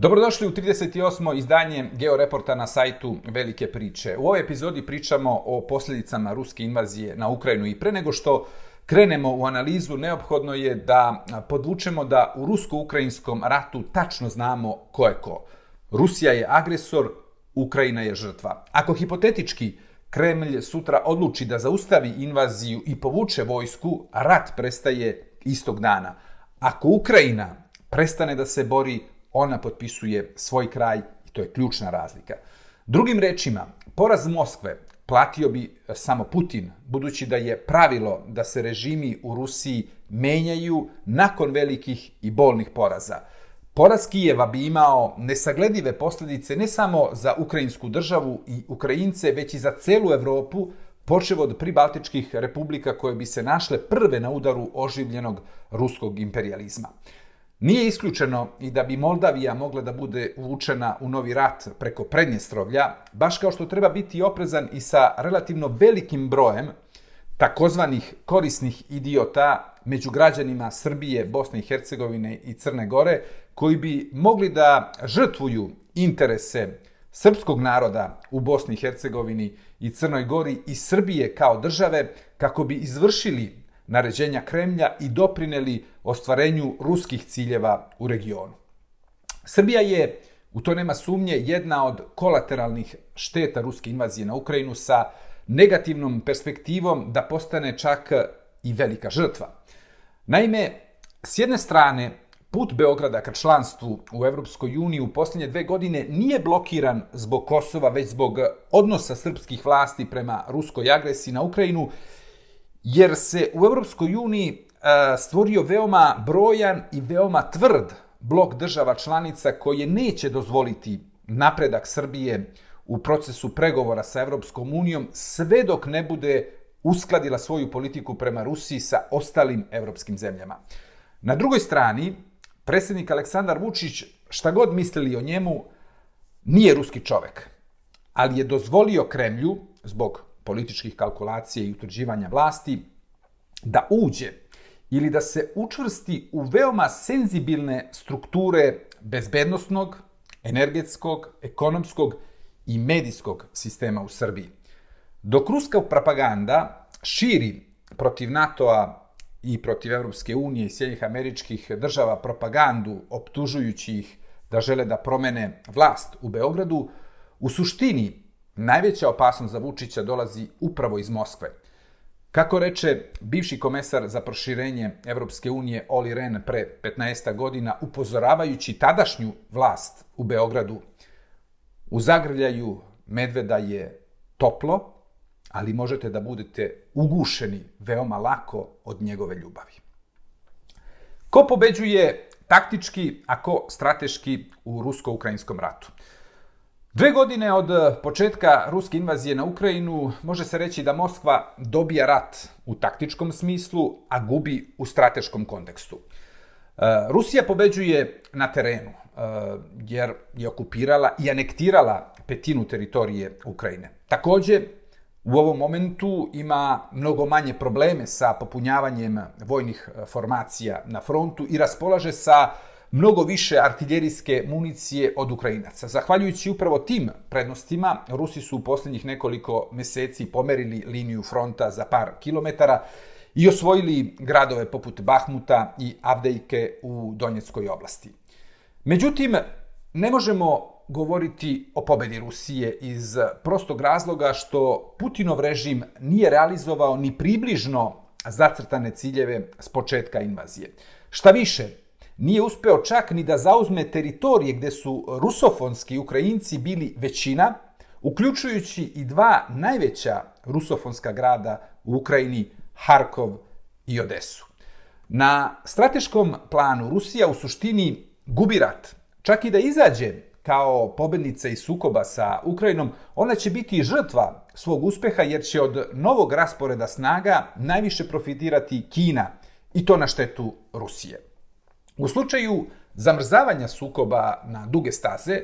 Dobrodošli u 38. izdanje Georeporta na sajtu Velike priče. U ovoj epizodi pričamo o posljedicama ruske invazije na Ukrajinu i pre nego što krenemo u analizu, neophodno je da podvučemo da u rusko-ukrajinskom ratu tačno znamo ko je ko. Rusija je agresor, Ukrajina je žrtva. Ako hipotetički Kremlj sutra odluči da zaustavi invaziju i povuče vojsku, rat prestaje istog dana. Ako Ukrajina prestane da se bori, ona potpisuje svoj kraj i to je ključna razlika. Drugim rečima, poraz Moskve platio bi e, samo Putin, budući da je pravilo da se režimi u Rusiji menjaju nakon velikih i bolnih poraza. Poraz Kijeva bi imao nesagledive posljedice ne samo za ukrajinsku državu i Ukrajince, već i za celu Evropu, počevo od pribaltičkih republika koje bi se našle prve na udaru oživljenog ruskog imperializma. Nije isključeno i da bi Moldavija mogla da bude uvučena u novi rat preko Prednjestrovlja, baš kao što treba biti oprezan i sa relativno velikim brojem takozvanih korisnih idiota među građanima Srbije, Bosne i Hercegovine i Crne Gore, koji bi mogli da žrtvuju interese srpskog naroda u Bosni i Hercegovini i Crnoj Gori i Srbije kao države kako bi izvršili naređenja Kremlja i doprineli ostvarenju ruskih ciljeva u regionu. Srbija je, u to nema sumnje, jedna od kolateralnih šteta ruske invazije na Ukrajinu sa negativnom perspektivom da postane čak i velika žrtva. Naime, s jedne strane, put Beograda ka članstvu u Evropskoj uniji u posljednje dve godine nije blokiran zbog Kosova, već zbog odnosa srpskih vlasti prema ruskoj agresiji na Ukrajinu, jer se u Evropskoj uniji e, stvorio veoma brojan i veoma tvrd blok država članica koje neće dozvoliti napredak Srbije u procesu pregovora sa Evropskom unijom sve dok ne bude uskladila svoju politiku prema Rusiji sa ostalim evropskim zemljama. Na drugoj strani, predsjednik Aleksandar Vučić, šta god mislili o njemu, nije ruski čovek, ali je dozvolio Kremlju, zbog političkih kalkulacija i utvrđivanja vlasti, da uđe ili da se učvrsti u veoma senzibilne strukture bezbednostnog, energetskog, ekonomskog i medijskog sistema u Srbiji. Dok ruska propaganda širi protiv NATO-a i protiv Evropske unije i Sjednjih američkih država propagandu optužujući ih da žele da promene vlast u Beogradu, u suštini najveća opasnost za Vučića dolazi upravo iz Moskve. Kako reče bivši komesar za proširenje Evropske unije Oli Ren pre 15 godina, upozoravajući tadašnju vlast u Beogradu, u zagrljaju medveda je toplo, ali možete da budete ugušeni veoma lako od njegove ljubavi. Ko pobeđuje taktički, a ko strateški u rusko-ukrajinskom ratu? Dve godine od eh, početka ruske invazije na Ukrajinu može se reći da Moskva dobija rat u taktičkom smislu, a gubi u strateškom kontekstu. Eh, Rusija pobeđuje na terenu, eh, jer je okupirala i anektirala petinu teritorije Ukrajine. Takođe, u ovom momentu ima mnogo manje probleme sa popunjavanjem vojnih formacija na frontu i raspolaže sa mnogo više artiljerijske municije od Ukrajinaca. Zahvaljujući upravo tim prednostima, Rusi su u posljednjih nekoliko meseci pomerili liniju fronta za par kilometara i osvojili gradove poput Bahmuta i Avdejke u Donjeckoj oblasti. Međutim, ne možemo govoriti o pobedi Rusije iz prostog razloga što Putinov režim nije realizovao ni približno zacrtane ciljeve s početka invazije. Šta više, nije uspeo čak ni da zauzme teritorije gde su rusofonski Ukrajinci bili većina, uključujući i dva najveća rusofonska grada u Ukrajini, Harkov i Odesu. Na strateškom planu Rusija u suštini gubi rat. Čak i da izađe kao pobednica iz sukoba sa Ukrajinom, ona će biti žrtva svog uspeha jer će od novog rasporeda snaga najviše profitirati Kina i to na štetu Rusije. U slučaju zamrzavanja sukoba na duge staze,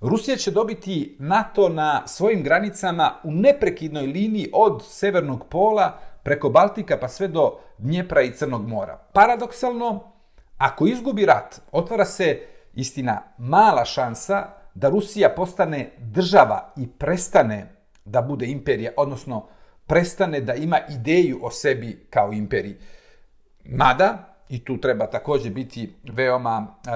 Rusija će dobiti NATO na svojim granicama u neprekidnoj liniji od Severnog pola preko Baltika pa sve do Dnjepra i Crnog mora. Paradoksalno, ako izgubi rat, otvara se istina, mala šansa da Rusija postane država i prestane da bude imperija, odnosno prestane da ima ideju o sebi kao imperiji. Mada, i tu treba također biti veoma e,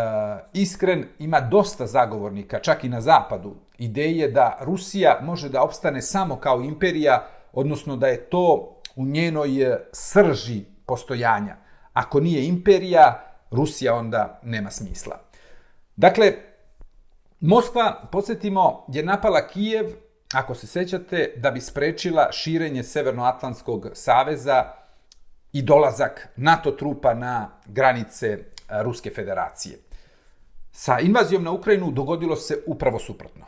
iskren, ima dosta zagovornika, čak i na zapadu, ideje da Rusija može da opstane samo kao imperija, odnosno da je to u njenoj e, srži postojanja. Ako nije imperija, Rusija onda nema smisla. Dakle, Moskva, podsjetimo, je napala Kijev, ako se sećate, da bi sprečila širenje Severnoatlantskog saveza i dolazak NATO trupa na granice e, Ruske federacije. Sa invazijom na Ukrajinu dogodilo se upravo suprotno.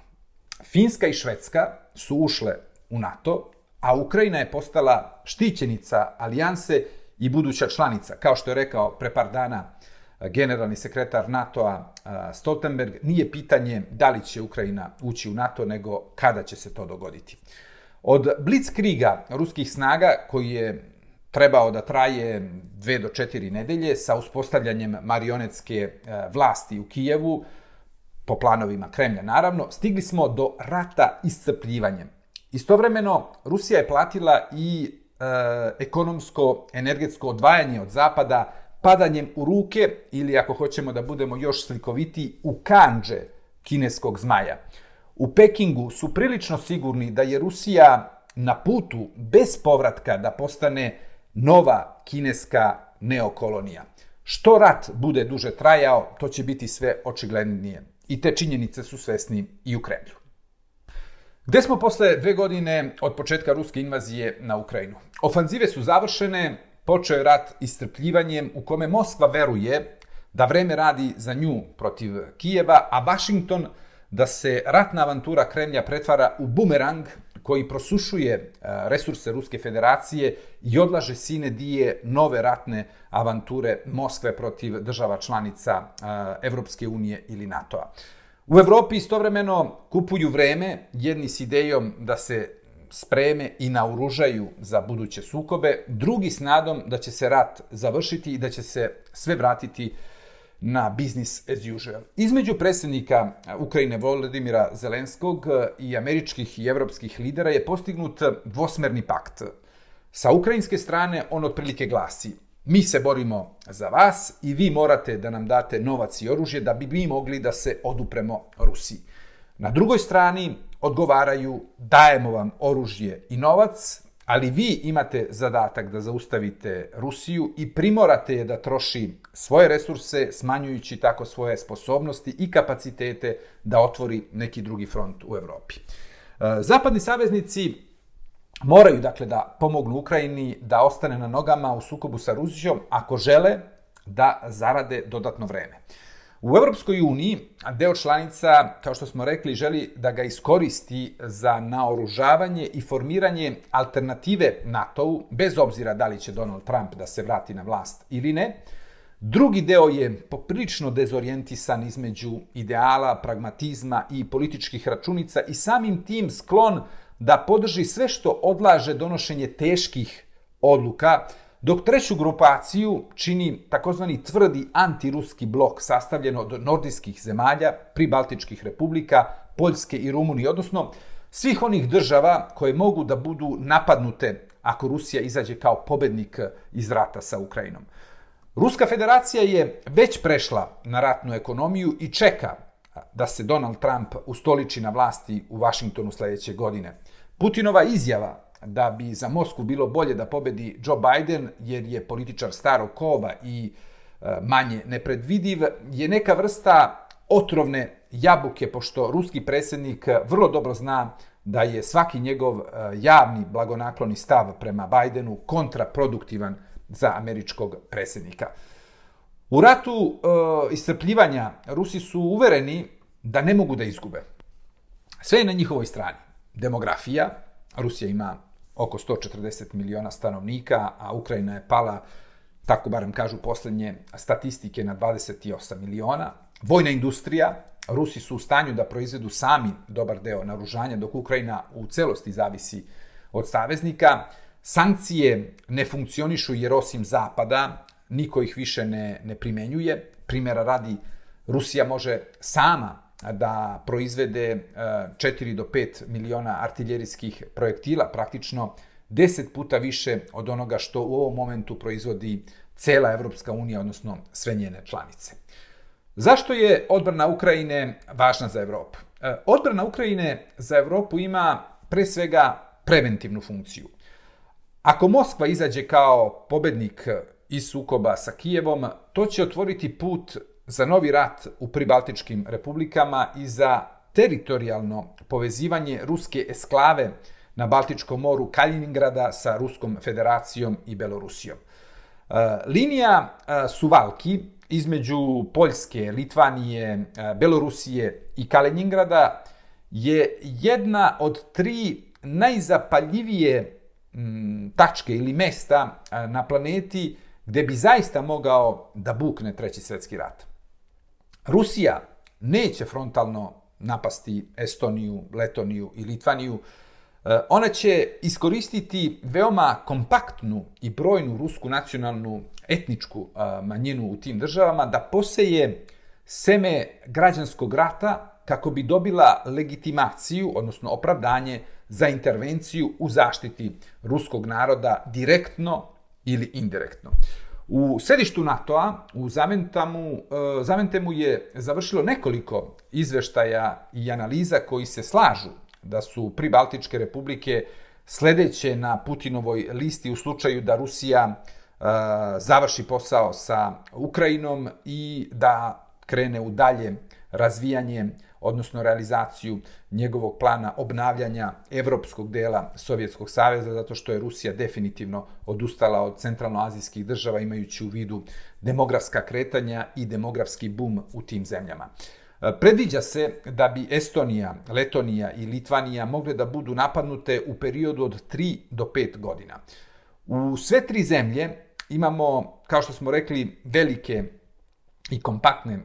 Finska i Švedska su ušle u NATO, a Ukrajina je postala štićenica alijanse i buduća članica. Kao što je rekao pre par dana e, generalni sekretar NATO-a e, Stoltenberg, nije pitanje da li će Ukrajina ući u NATO, nego kada će se to dogoditi. Od Blitzkriga ruskih snaga, koji je trebao da traje dve do četiri nedelje sa uspostavljanjem marionetske e, vlasti u Kijevu, po planovima Kremlja naravno, stigli smo do rata iscrpljivanjem. Istovremeno, Rusija je platila i e, ekonomsko, energetsko odvajanje od Zapada padanjem u ruke ili ako hoćemo da budemo još slikoviti u kanđe kineskog zmaja. U Pekingu su prilično sigurni da je Rusija na putu bez povratka da postane nova kineska neokolonija. Što rat bude duže trajao, to će biti sve očiglednije. I te činjenice su svesni i u Kremlju. Gde smo posle dve godine od početka ruske invazije na Ukrajinu? Ofanzive su završene, počeo je rat istrpljivanjem u kome Moskva veruje da vreme radi za nju protiv Kijeva, a Washington da se ratna avantura Kremlja pretvara u bumerang koji prosušuje e, resurse Ruske federacije i odlaže sine dije nove ratne avanture Moskve protiv država članica e, Evropske unije ili NATO-a. U Evropi istovremeno kupuju vreme jedni s idejom da se spreme i naoružaju za buduće sukobe, drugi s nadom da će se rat završiti i da će se sve vratiti na business as usual. Između predsjednika Ukrajine Volodimira Zelenskog i američkih i evropskih lidera je postignut dvosmerni pakt. Sa ukrajinske strane on otprilike glasi mi se borimo za vas i vi morate da nam date novac i oružje da bi mi mogli da se odupremo Rusiji. Na drugoj strani odgovaraju dajemo vam oružje i novac, ali vi imate zadatak da zaustavite Rusiju i primorate je da troši svoje resurse, smanjujući tako svoje sposobnosti i kapacitete da otvori neki drugi front u Evropi. E, zapadni saveznici moraju dakle da pomognu Ukrajini da ostane na nogama u sukobu sa Rusijom ako žele da zarade dodatno vreme. U Evropskoj uniji deo članica, kao što smo rekli, želi da ga iskoristi za naoružavanje i formiranje alternative NATO-u, bez obzira da li će Donald Trump da se vrati na vlast ili ne. Drugi deo je poprilično dezorijentisan između ideala, pragmatizma i političkih računica i samim tim sklon da podrži sve što odlaže donošenje teških odluka, dok treću grupaciju čini takozvani tvrdi antiruski blok sastavljen od nordijskih zemalja, pribaltičkih republika, Poljske i Rumunije, odnosno svih onih država koje mogu da budu napadnute ako Rusija izađe kao pobednik iz rata sa Ukrajinom. Ruska federacija je već prešla na ratnu ekonomiju i čeka da se Donald Trump ustoliči na vlasti u Vašingtonu sljedeće godine. Putinova izjava da bi za Mosku bilo bolje da pobedi Joe Biden, jer je političar starog kova i e, manje nepredvidiv, je neka vrsta otrovne jabuke, pošto ruski predsjednik vrlo dobro zna da je svaki njegov e, javni blagonakloni stav prema Bidenu kontraproduktivan za američkog predsjednika. U ratu e, iscrpljivanja Rusi su uvereni da ne mogu da izgube. Sve je na njihovoj strani. Demografija, Rusija ima oko 140 miliona stanovnika, a Ukrajina je pala, tako barem kažu posljednje statistike, na 28 miliona. Vojna industrija, Rusi su u stanju da proizvedu sami dobar deo naružanja, dok Ukrajina u celosti zavisi od saveznika. Sankcije ne funkcionišu jer osim Zapada niko ih više ne, ne primenjuje. Primjera radi Rusija može sama da proizvede e, 4 do 5 miliona artiljerijskih projektila, praktično 10 puta više od onoga što u ovom momentu proizvodi cela Evropska unija, odnosno sve njene članice. Zašto je odbrana Ukrajine važna za Evropu? E, odbrana Ukrajine za Evropu ima pre svega preventivnu funkciju. Ako Moskva izađe kao pobednik iz sukoba sa Kijevom, to će otvoriti put za novi rat u pribaltičkim republikama i za teritorijalno povezivanje ruske esklave na Baltičkom moru Kaliningrada sa Ruskom federacijom i Belorusijom. E, linija e, Suvalki između Poljske, Litvanije, e, Belorusije i Kaliningrada je jedna od tri najzapaljivije tačke ili mesta na planeti gde bi zaista mogao da bukne treći svetski rat. Rusija neće frontalno napasti Estoniju, Letoniju i Litvaniju. E, Ona će iskoristiti veoma kompaktnu i brojnu rusku nacionalnu etničku e, manjinu u tim državama da poseje seme građanskog rata kako bi dobila legitimaciju, odnosno opravdanje za intervenciju u zaštiti ruskog naroda direktno ili indirektno. U sedištu NATO-a, u Zaventamu, e, Zaventemu je završilo nekoliko izveštaja i analiza koji se slažu da su pribaltičke republike sledeće na Putinovoj listi u slučaju da Rusija e, završi posao sa Ukrajinom i da krene u dalje razvijanje odnosno realizaciju njegovog plana obnavljanja evropskog dela Sovjetskog saveza, zato što je Rusija definitivno odustala od centralnoazijskih država imajući u vidu demografska kretanja i demografski bum u tim zemljama. E, predviđa se da bi Estonija, Letonija i Litvanija mogle da budu napadnute u periodu od 3 do 5 godina. U sve tri zemlje imamo, kao što smo rekli, velike i kompaktne e,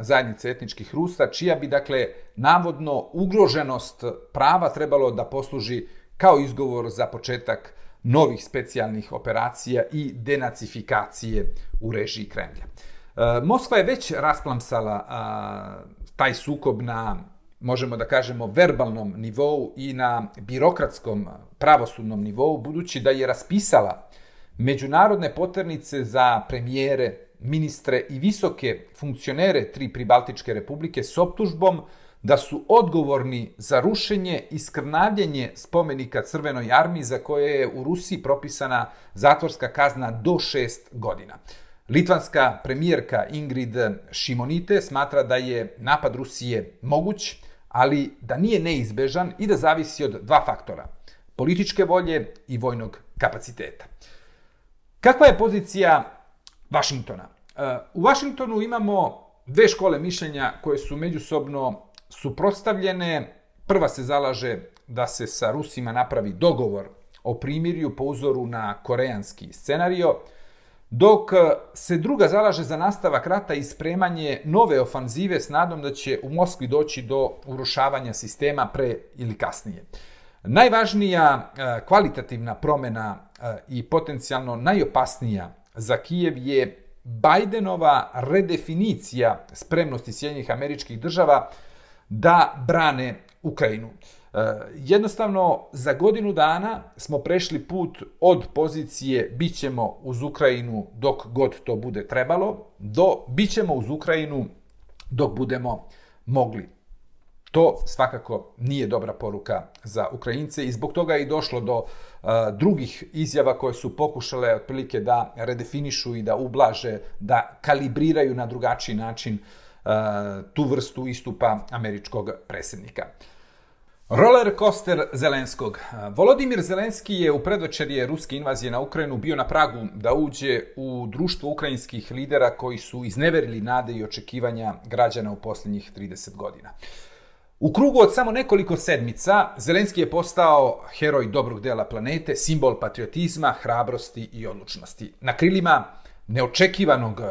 zajednice etničkih Rusa, čija bi, dakle, navodno ugroženost prava trebalo da posluži kao izgovor za početak novih specijalnih operacija i denacifikacije u režiji Kremlja. E, Moskva je već rasplamsala e, taj sukob na, možemo da kažemo, verbalnom nivou i na birokratskom pravosudnom nivou, budući da je raspisala međunarodne poternice za premijere ministre i visoke funkcionere tri pribaltičke republike s optužbom da su odgovorni za rušenje i skrnavljenje spomenika Crvenoj armiji za koje je u Rusiji propisana zatvorska kazna do šest godina. Litvanska premijerka Ingrid Šimonite smatra da je napad Rusije moguć, ali da nije neizbežan i da zavisi od dva faktora. Političke volje i vojnog kapaciteta. Kakva je pozicija Vašingtona. E, u Vašingtonu imamo dve škole mišljenja koje su međusobno suprotstavljene. Prva se zalaže da se sa Rusima napravi dogovor o primirju po uzoru na koreanski scenario, dok e, se druga zalaže za nastavak rata i spremanje nove ofanzive s nadom da će u Moskvi doći do urušavanja sistema pre ili kasnije. Najvažnija e, kvalitativna promena i potencijalno najopasnija za Kijev je Bajdenova redefinicija spremnosti Sjednjih američkih država da brane Ukrajinu. E, jednostavno, za godinu dana smo prešli put od pozicije bit ćemo uz Ukrajinu dok god to bude trebalo, do bit ćemo uz Ukrajinu dok budemo mogli. To svakako nije dobra poruka za Ukrajince i zbog toga je i došlo do uh, drugih izjava koje su pokušale otprilike da redefinišu i da ublaže, da kalibriraju na drugačiji način uh, tu vrstu istupa američkog predsjednika. Roller coaster Zelenskog. Uh, Volodimir Zelenski je u predvečerje ruske invazije na Ukrajinu bio na pragu da uđe u društvo ukrajinskih lidera koji su izneverili nade i očekivanja građana u posljednjih 30 godina. U krugu od samo nekoliko sedmica Zelenski je postao heroj dobrog dela planete, simbol patriotizma, hrabrosti i odlučnosti. Na krilima neočekivanog e,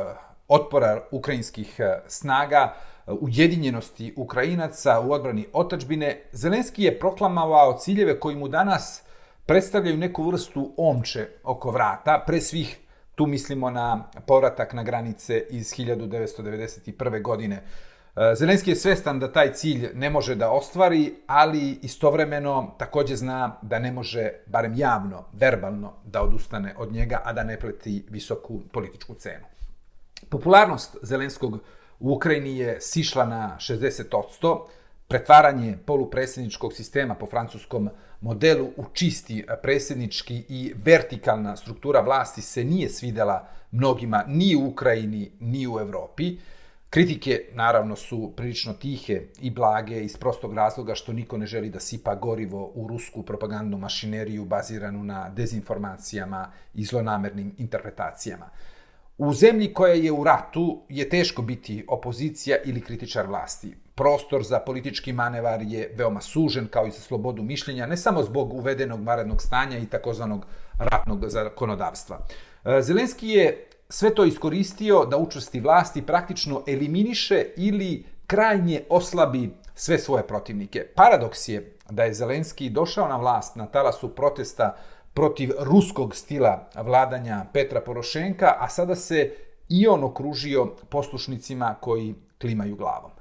otpora ukrajinskih e, snaga, e, ujedinjenosti Ukrajinaca u odbrani otačbine, Zelenski je proklamovao ciljeve koji mu danas predstavljaju neku vrstu omče oko vrata, pre svih Tu mislimo na povratak na granice iz 1991. godine. Eh, Zelenski je svestan da taj cilj ne može da ostvari, ali istovremeno takođe zna da ne može, barem javno, verbalno, da odustane od njega, a da ne pleti visoku političku cenu. Popularnost Zelenskog u Ukrajini je sišla na 60%, pretvaranje polupredsjedničkog sistema po francuskom modelu u čisti predsjednički i vertikalna struktura vlasti se nije svidela mnogima ni u Ukrajini, ni u Evropi. Kritike, naravno, su prilično tihe i blage iz prostog razloga što niko ne želi da sipa gorivo u rusku propagandnu mašineriju baziranu na dezinformacijama i zlonamernim interpretacijama. U zemlji koja je u ratu je teško biti opozicija ili kritičar vlasti. Prostor za politički manevar je veoma sužen kao i za slobodu mišljenja, ne samo zbog uvedenog varednog stanja i takozvanog ratnog zakonodavstva. E, Zelenski je sve to iskoristio da učvrsti vlasti praktično eliminiše ili krajnje oslabi sve svoje protivnike. Paradoks je da je Zelenski došao na vlast na talasu protesta protiv ruskog stila vladanja Petra Porošenka, a sada se i on okružio poslušnicima koji klimaju glavom.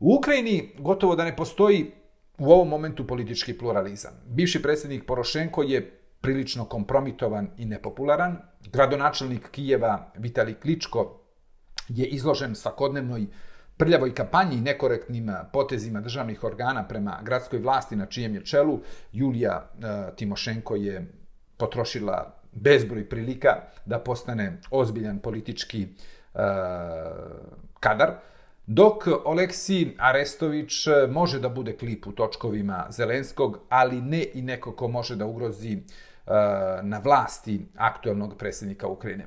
U Ukrajini gotovo da ne postoji u ovom momentu politički pluralizam. Bivši predsjednik Porošenko je prilično kompromitovan i nepopularan. Gradonačelnik Kijeva Vitali Kličko je izložen svakodnevnoj prljavoj kampanji i nekorektnim eh, potezima državnih organa prema gradskoj vlasti na čijem je čelu. Julija e, Timošenko je potrošila bezbroj prilika da postane ozbiljan politički e, kadar, dok Oleksi Arestović može da bude klip u točkovima Zelenskog, ali ne i neko ko može da ugrozi uh, Eh, na vlasti aktualnog predsjednika Ukrajine.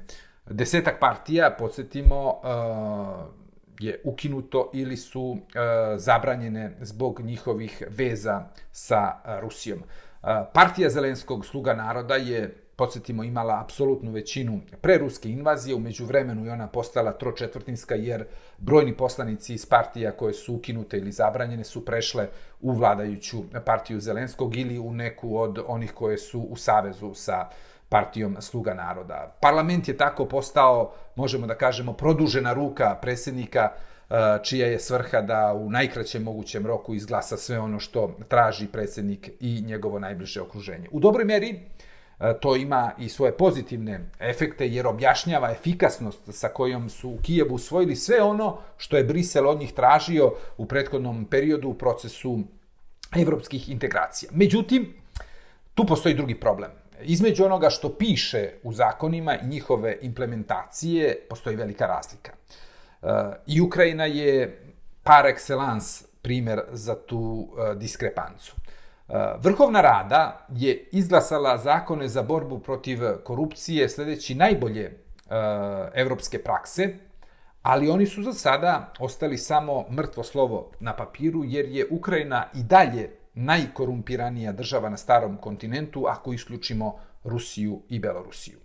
Desetak partija, podsjetimo, eh, je ukinuto ili su eh, zabranjene zbog njihovih veza sa Rusijom. Partija Zelenskog sluga naroda je, podsjetimo, imala apsolutnu većinu pre ruske invazije, umeđu vremenu je ona postala tročetvrtinska jer brojni poslanici iz partija koje su ukinute ili zabranjene su prešle u vladajuću partiju Zelenskog ili u neku od onih koje su u savezu sa partijom Sluga naroda. Parlament je tako postao, možemo da kažemo, produžena ruka predsjednika e, čija je svrha da u najkraćem mogućem roku izglasa sve ono što traži predsjednik i njegovo najbliže okruženje. U dobroj meri E, to ima i svoje pozitivne efekte jer objašnjava efikasnost sa kojom su u Kijevu usvojili sve ono što je Brisel od njih tražio u prethodnom periodu u procesu evropskih integracija. Međutim, tu postoji drugi problem. Između onoga što piše u zakonima i njihove implementacije postoji velika razlika. E, I Ukrajina je par excellence primjer za tu e, diskrepancu. Uh, Vrhovna rada je izglasala zakone za borbu protiv korupcije sljedeći najbolje eh, evropske prakse, ali oni su za sada ostali samo mrtvo slovo na papiru, jer je Ukrajina i dalje najkorumpiranija država na starom kontinentu, ako isključimo Rusiju i Belorusiju.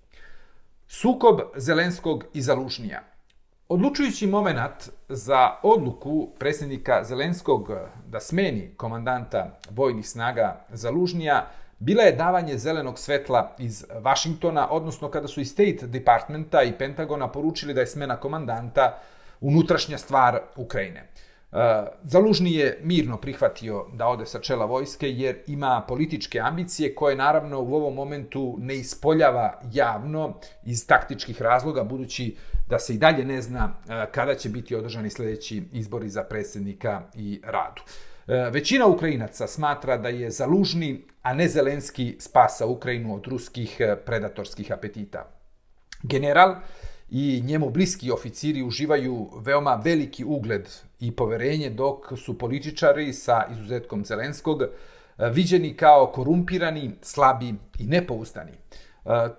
Sukob Zelenskog i Zalužnija – Odlučujući moment za odluku predsjednika Zelenskog da smeni komandanta vojnih snaga Zalužnija bila je davanje zelenog svetla iz Vašingtona, odnosno kada su i State Departmenta i Pentagona poručili da je smena komandanta unutrašnja stvar Ukrajine. Zalužni je mirno prihvatio da ode sa čela vojske jer ima političke ambicije koje naravno u ovom momentu ne ispoljava javno iz taktičkih razloga budući da se i dalje ne zna kada će biti održani sljedeći izbori za predsjednika i radu. Većina Ukrajinaca smatra da je Zalužni, a ne Zelenski spasa Ukrajinu od ruskih predatorskih apetita. General i njemu bliski oficiri uživaju veoma veliki ugled i poverenje, dok su političari sa izuzetkom Zelenskog e, viđeni kao korumpirani, slabi i nepoustani. E,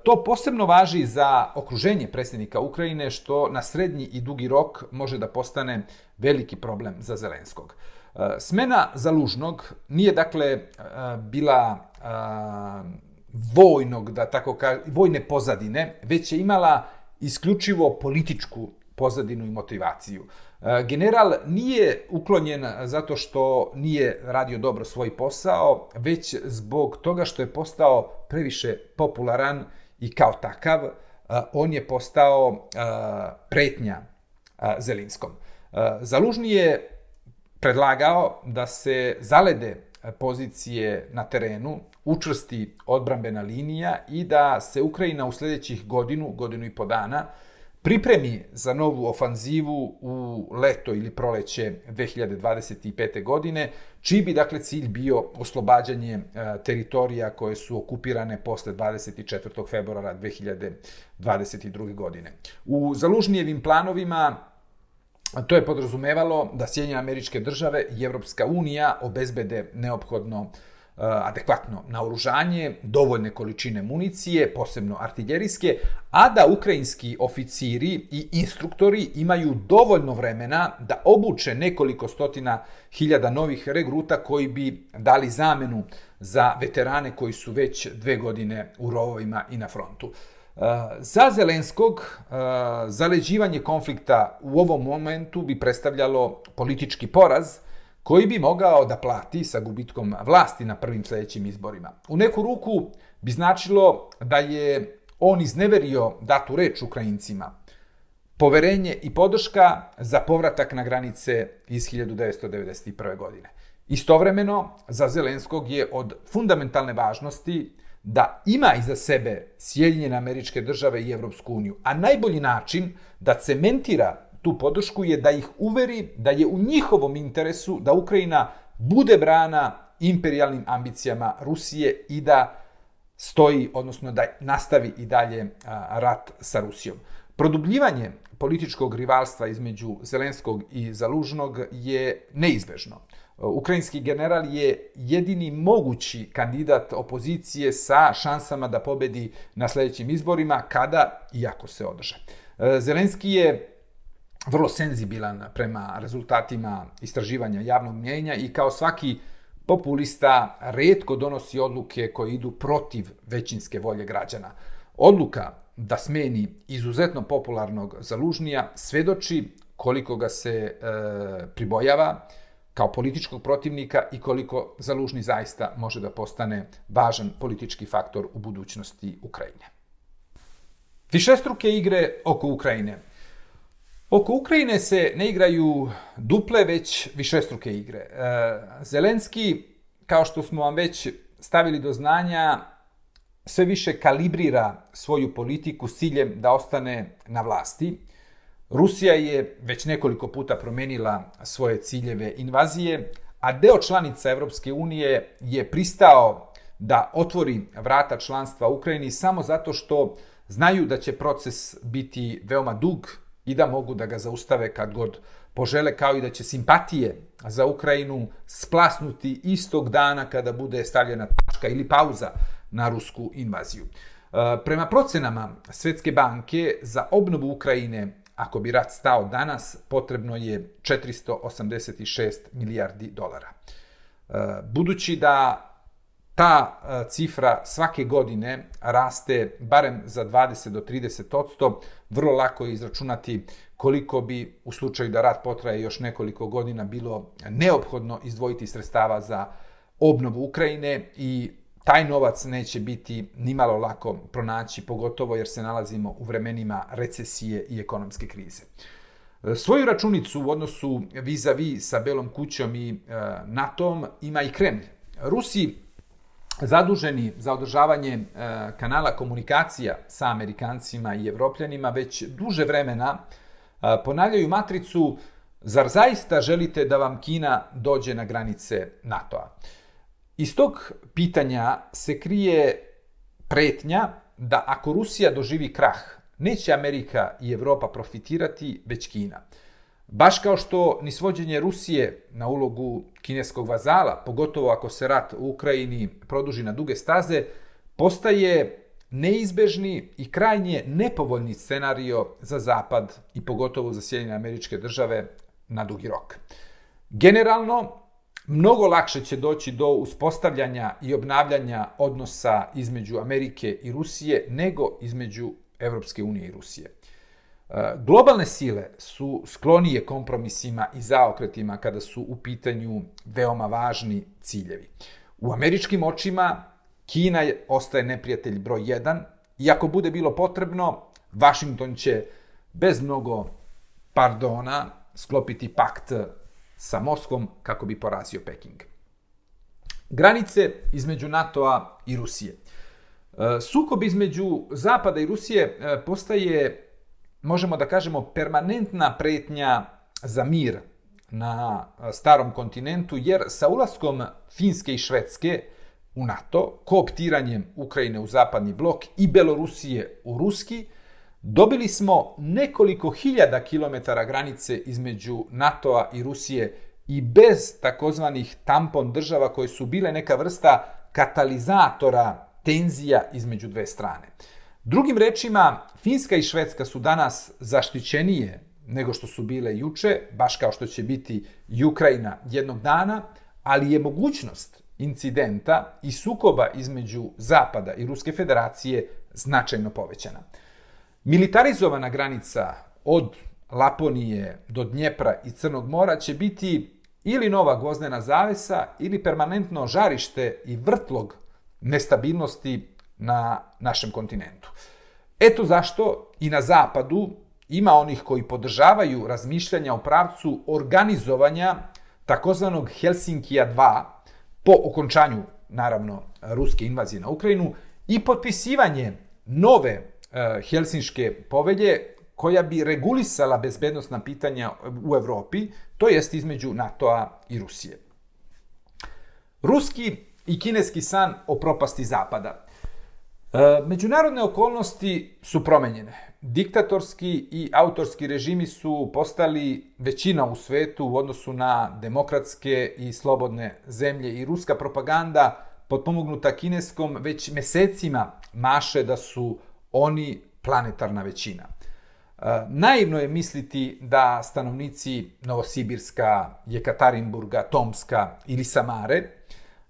to posebno važi za okruženje predsjednika Ukrajine, što na srednji i dugi rok može da postane veliki problem za Zelenskog. Eh, smena Zalužnog nije dakle e, bila vojnog, da tako kaže, vojne pozadine, već je imala isključivo političku pozadinu i motivaciju. E, general nije uklonjen zato što nije radio dobro svoj posao, već zbog toga što je postao previše popularan i kao takav e, on je postao e, pretnja Zelinskom. Zalužni je predlagao da se zalede pozicije na terenu, učvrsti odbrambena linija i da se Ukrajina u sljedećih godinu, godinu i po dana, pripremi za novu ofanzivu u leto ili proleće 2025. godine, čiji bi dakle cilj bio oslobađanje e, teritorija koje su okupirane posle 24. februara 2022. godine. U Zalužnijevim planovima to je podrazumevalo da Sjedinjene američke države i Evropska unija obezbede neophodno uh, Eh, adekvatno naoružanje, dovoljne količine municije, posebno artiljerijske, a da ukrajinski oficiri i instruktori imaju dovoljno vremena da obuče nekoliko stotina hiljada novih regruta koji bi dali zamenu za veterane koji su već dve godine u rovovima i na frontu. Eh, za Zelenskog eh, zaleđivanje konflikta u ovom momentu bi predstavljalo politički poraz, koji bi mogao da plati sa gubitkom vlasti na prvim sljedećim izborima. U neku ruku bi značilo da je on izneverio datu reč Ukrajincima, poverenje i podrška za povratak na granice iz 1991. godine. Istovremeno, za Zelenskog je od fundamentalne važnosti da ima iza sebe Sjedinjene američke države i Evropsku uniju, a najbolji način da cementira tu podršku je da ih uveri da je u njihovom interesu da Ukrajina bude brana imperialnim ambicijama Rusije i da stoji, odnosno da nastavi i dalje rat sa Rusijom. Produbljivanje političkog rivalstva između Zelenskog i Zalužnog je neizbežno. Ukrajinski general je jedini mogući kandidat opozicije sa šansama da pobedi na sljedećim izborima kada i ako se održe. E, Zelenski je vrlo senzibilan prema rezultatima istraživanja javnog mjenja i kao svaki populista redko donosi odluke koje idu protiv većinske volje građana. Odluka da smeni izuzetno popularnog zalužnija svedoči koliko ga se e, pribojava kao političkog protivnika i koliko zalužni zaista može da postane važan politički faktor u budućnosti Ukrajine. Višestruke igre oko Ukrajine. Oko Ukrajine se ne igraju duple, već višestruke igre. E, Zelenski, kao što smo vam već stavili do znanja, sve više kalibrira svoju politiku s ciljem da ostane na vlasti. Rusija je već nekoliko puta promenila svoje ciljeve invazije, a deo članica Evropske unije je pristao da otvori vrata članstva Ukrajini samo zato što znaju da će proces biti veoma dug, i da mogu da ga zaustave kad god požele, kao i da će simpatije za Ukrajinu splasnuti istog dana kada bude stavljena tačka ili pauza na rusku invaziju. E, prema procenama Svetske banke za obnovu Ukrajine, ako bi rat stao danas, potrebno je 486 milijardi dolara. E, budući da ta e, cifra svake godine raste barem za 20 do 30 odsto, vrlo lako je izračunati koliko bi u slučaju da rat potraje još nekoliko godina bilo neophodno izdvojiti sredstava za obnovu Ukrajine i taj novac neće biti nimalo lako pronaći, pogotovo jer se nalazimo u vremenima recesije i ekonomske krize. Svoju računicu u odnosu vis-a-vis sa Belom kućom i e, NATO-om ima i Kremlj. Rusi zaduženi za održavanje e, kanala komunikacija sa Amerikancima i Evropljanima već duže vremena e, ponavljaju matricu zar zaista želite da vam Kina dođe na granice NATO-a? Iz tog pitanja se krije pretnja da ako Rusija doživi krah, neće Amerika i Evropa profitirati, već Kina. Baš kao što ni svođenje Rusije na ulogu kineskog vazala, pogotovo ako se rat u Ukrajini produži na duge staze, postaje neizbežni i krajnje nepovoljni scenario za Zapad i pogotovo za Sjedinjene američke države na dugi rok. Generalno, mnogo lakše će doći do uspostavljanja i obnavljanja odnosa između Amerike i Rusije nego između Evropske unije i Rusije. Globalne sile su sklonije kompromisima i zaokretima kada su u pitanju veoma važni ciljevi. U američkim očima Kina ostaje neprijatelj broj 1 i ako bude bilo potrebno, Washington će bez mnogo pardona sklopiti pakt sa Moskvom kako bi porazio Peking. Granice između NATO-a i Rusije. E, sukob između Zapada i Rusije e, postaje, možemo da kažemo, permanentna pretnja za mir na starom kontinentu, jer sa ulaskom Finske i Švedske u NATO, kooptiranjem Ukrajine u zapadni blok i Belorusije u ruski, dobili smo nekoliko hiljada kilometara granice između NATO-a i Rusije i bez takozvanih tampon država koje su bile neka vrsta katalizatora tenzija između dve strane. Drugim rečima, Finska i Švedska su danas zaštićenije nego što su bile juče, baš kao što će biti i Ukrajina jednog dana, ali je mogućnost incidenta i sukoba između Zapada i Ruske federacije značajno povećana. Militarizovana granica od Laponije do Dnjepra i Crnog mora će biti ili nova gvozdena zavesa ili permanentno žarište i vrtlog nestabilnosti na našem kontinentu. Eto zašto i na zapadu ima onih koji podržavaju razmišljanja o pravcu organizovanja takozvanog Helsinkija 2 po okončanju, naravno, ruske invazije na Ukrajinu i potpisivanje nove e, Helsinške povelje koja bi regulisala bezbednostna pitanja u Evropi, to jest između NATO-a i Rusije. Ruski i kineski san o propasti Zapada. E, međunarodne okolnosti su promenjene diktatorski i autorski režimi su postali većina u svetu u odnosu na demokratske i slobodne zemlje i ruska propaganda potpomognuta kineskom već mesecima maše da su oni planetarna većina. E, naivno je misliti da stanovnici Novosibirska, Jekatarinburga, Tomska ili Samare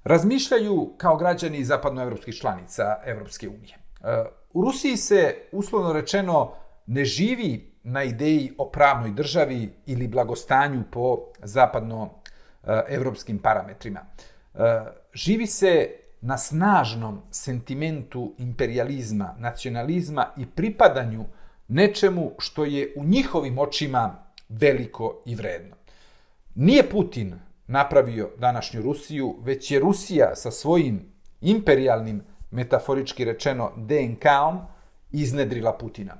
razmišljaju kao građani zapadnoevropskih članica Evropske unije. E, u Rusiji se, uslovno rečeno, ne živi na ideji o pravnoj državi ili blagostanju po zapadnoevropskim parametrima. E, živi se na snažnom sentimentu imperializma, nacionalizma i pripadanju nečemu što je u njihovim očima veliko i vredno. Nije Putin napravio današnju Rusiju, već je Rusija sa svojim imperialnim metaforički rečeno DNK-om, iznedrila Putina.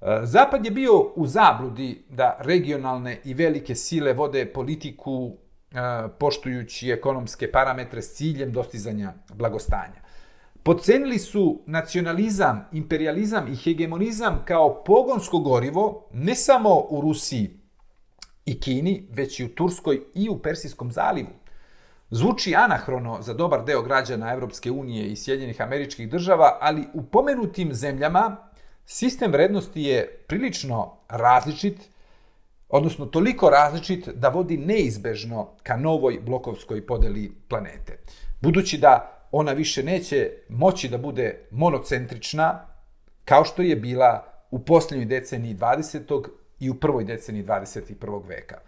E, Zapad je bio u zabludi da regionalne i velike sile vode politiku e, poštujući ekonomske parametre s ciljem dostizanja blagostanja. Podcenili su nacionalizam, imperializam i hegemonizam kao pogonsko gorivo ne samo u Rusiji i Kini, već i u Turskoj i u Persijskom zalivu. Zvuči anahrono za dobar deo građana Evropske unije i Sjedinjenih američkih država, ali u pomenutim zemljama sistem vrednosti je prilično različit, odnosno toliko različit da vodi neizbežno ka novoj blokovskoj podeli planete. Budući da ona više neće moći da bude monocentrična, kao što je bila u posljednjoj deceniji 20 i u prvoj deceniji 21. veka.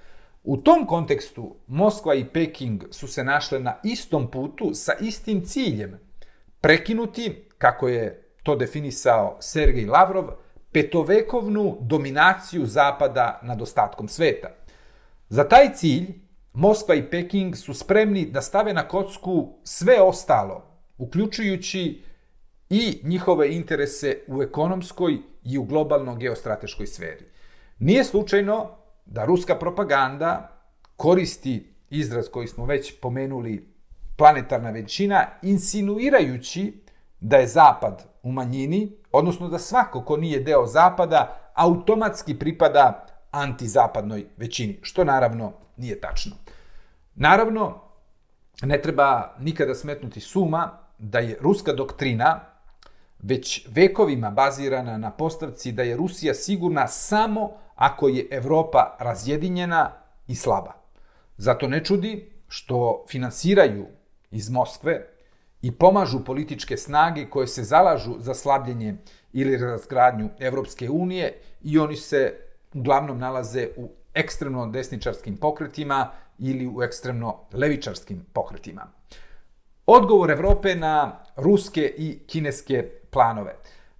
U tom kontekstu Moskva i Peking su se našle na istom putu sa istim ciljem. Prekinuti, kako je to definisao Sergej Lavrov, petovekovnu dominaciju Zapada nad ostatkom sveta. Za taj cilj Moskva i Peking su spremni da stave na kocku sve ostalo, uključujući i njihove interese u ekonomskoj i u globalno geostrateškoj sferi. Nije slučajno da ruska propaganda koristi izraz koji smo već pomenuli planetarna većina, insinuirajući da je Zapad u manjini, odnosno da svako ko nije deo Zapada automatski pripada antizapadnoj većini, što naravno nije tačno. Naravno, ne treba nikada smetnuti suma da je ruska doktrina već vekovima bazirana na postavci da je Rusija sigurna samo ako je Evropa razjedinjena i slaba. Zato ne čudi što finansiraju iz Moskve i pomažu političke snage koje se zalažu za slabljenje ili razgradnju Evropske unije i oni se uglavnom nalaze u ekstremno desničarskim pokretima ili u ekstremno levičarskim pokretima. Odgovor Evrope na ruske i kineske planove.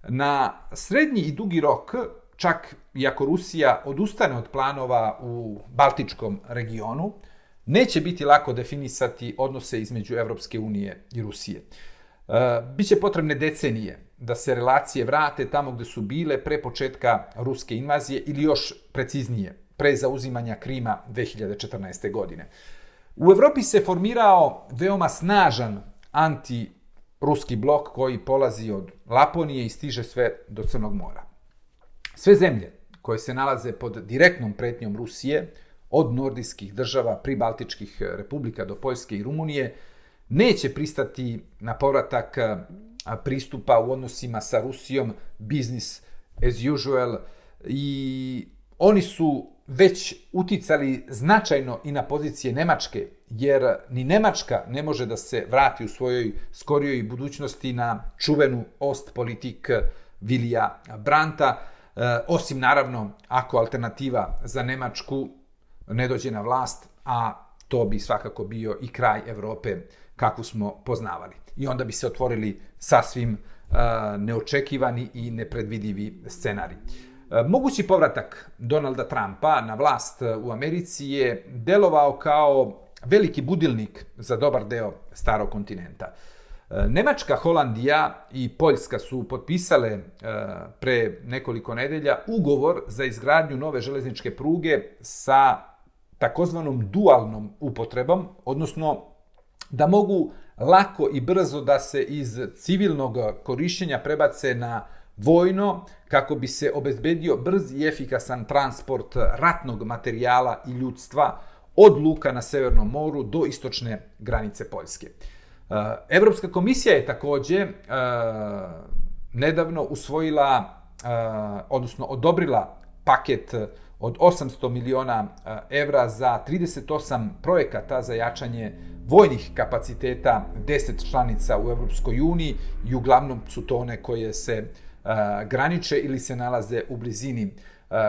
Na srednji i dugi rok, čak i ako Rusija odustane od planova u Baltičkom regionu, neće biti lako definisati odnose između Evropske unije i Rusije. E, biće potrebne decenije da se relacije vrate tamo gde su bile pre početka ruske invazije ili još preciznije, pre zauzimanja Krima 2014. godine. U Evropi se formirao veoma snažan anti ruski blok koji polazi od Laponije i stiže sve do Crnog mora. Sve zemlje koje se nalaze pod direktnom pretnjom Rusije, od nordijskih država, pribaltičkih eh, republika do Poljske i Rumunije, neće pristati na povratak eh, pristupa u odnosima sa Rusijom, business as usual, i oni su već uticali značajno i na pozicije Nemačke, jer ni Nemačka ne može da se vrati u svojoj skorijoj budućnosti na čuvenu Ostpolitik Vilija Branta, e, osim naravno ako alternativa za Nemačku ne dođe na vlast, a to bi svakako bio i kraj Evrope kakvu smo poznavali. I onda bi se otvorili sasvim e, neočekivani i nepredvidivi scenari. E, mogući povratak Donalda Trumpa na vlast e, u Americi je delovao kao veliki budilnik za dobar deo starog kontinenta. E, Nemačka, Holandija i Poljska su potpisale pre nekoliko nedelja ugovor za izgradnju nove železničke pruge sa takozvanom dualnom upotrebom, odnosno da mogu lako i brzo da se iz civilnog korišćenja prebace na vojno kako bi se obezbedio brz i efikasan transport ratnog materijala i ljudstva od luka na Severnom moru do istočne granice Poljske. E, Evropska komisija je takođe e, nedavno usvojila, e, odnosno odobrila paket od 800 miliona evra za 38 projekata za jačanje vojnih kapaciteta 10 članica u Evropskoj uniji i uglavnom su to one koje se graniče ili se nalaze u blizini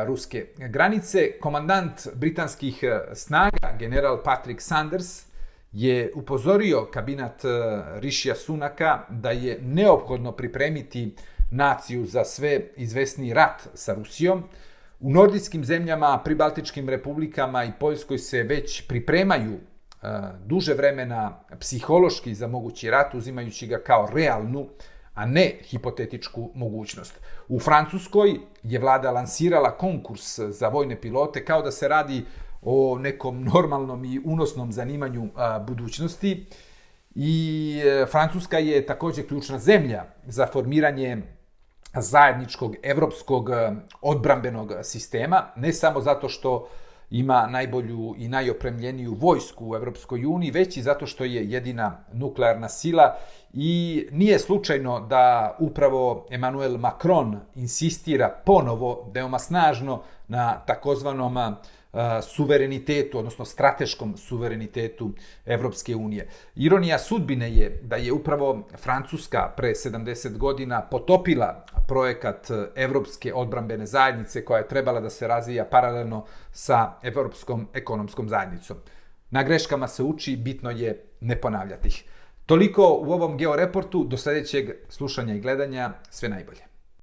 ruske granice. Komandant britanskih snaga, general Patrick Sanders, je upozorio kabinat Rišija Sunaka da je neophodno pripremiti naciju za sve izvesni rat sa Rusijom, U nordijskim zemljama, pribaltičkim republikama i Poljskoj se već pripremaju duže vremena psihološki za mogući rat, uzimajući ga kao realnu, a ne hipotetičku mogućnost. U Francuskoj je vlada lansirala konkurs za vojne pilote kao da se radi o nekom normalnom i unosnom zanimanju budućnosti. I e, Francuska je također ključna zemlja za formiranje zajedničkog evropskog e, odbrambenog sistema, ne samo zato što ima najbolju i najopremljeniju vojsku u Evropskoj uniji, već i zato što je jedina nuklearna sila. I nije slučajno da upravo Emmanuel Macron insistira ponovo veoma snažno na takozvanom suverenitetu, odnosno strateškom suverenitetu Evropske unije. Ironija sudbine je da je upravo Francuska pre 70 godina potopila projekat e, Evropske odbrambene zajednice koja je trebala da se razvija paralelno sa Evropskom ekonomskom zajednicom. Na greškama se uči, bitno je ne ponavljati ih. Toliko u ovom georeportu, do sljedećeg slušanja i gledanja, sve najbolje.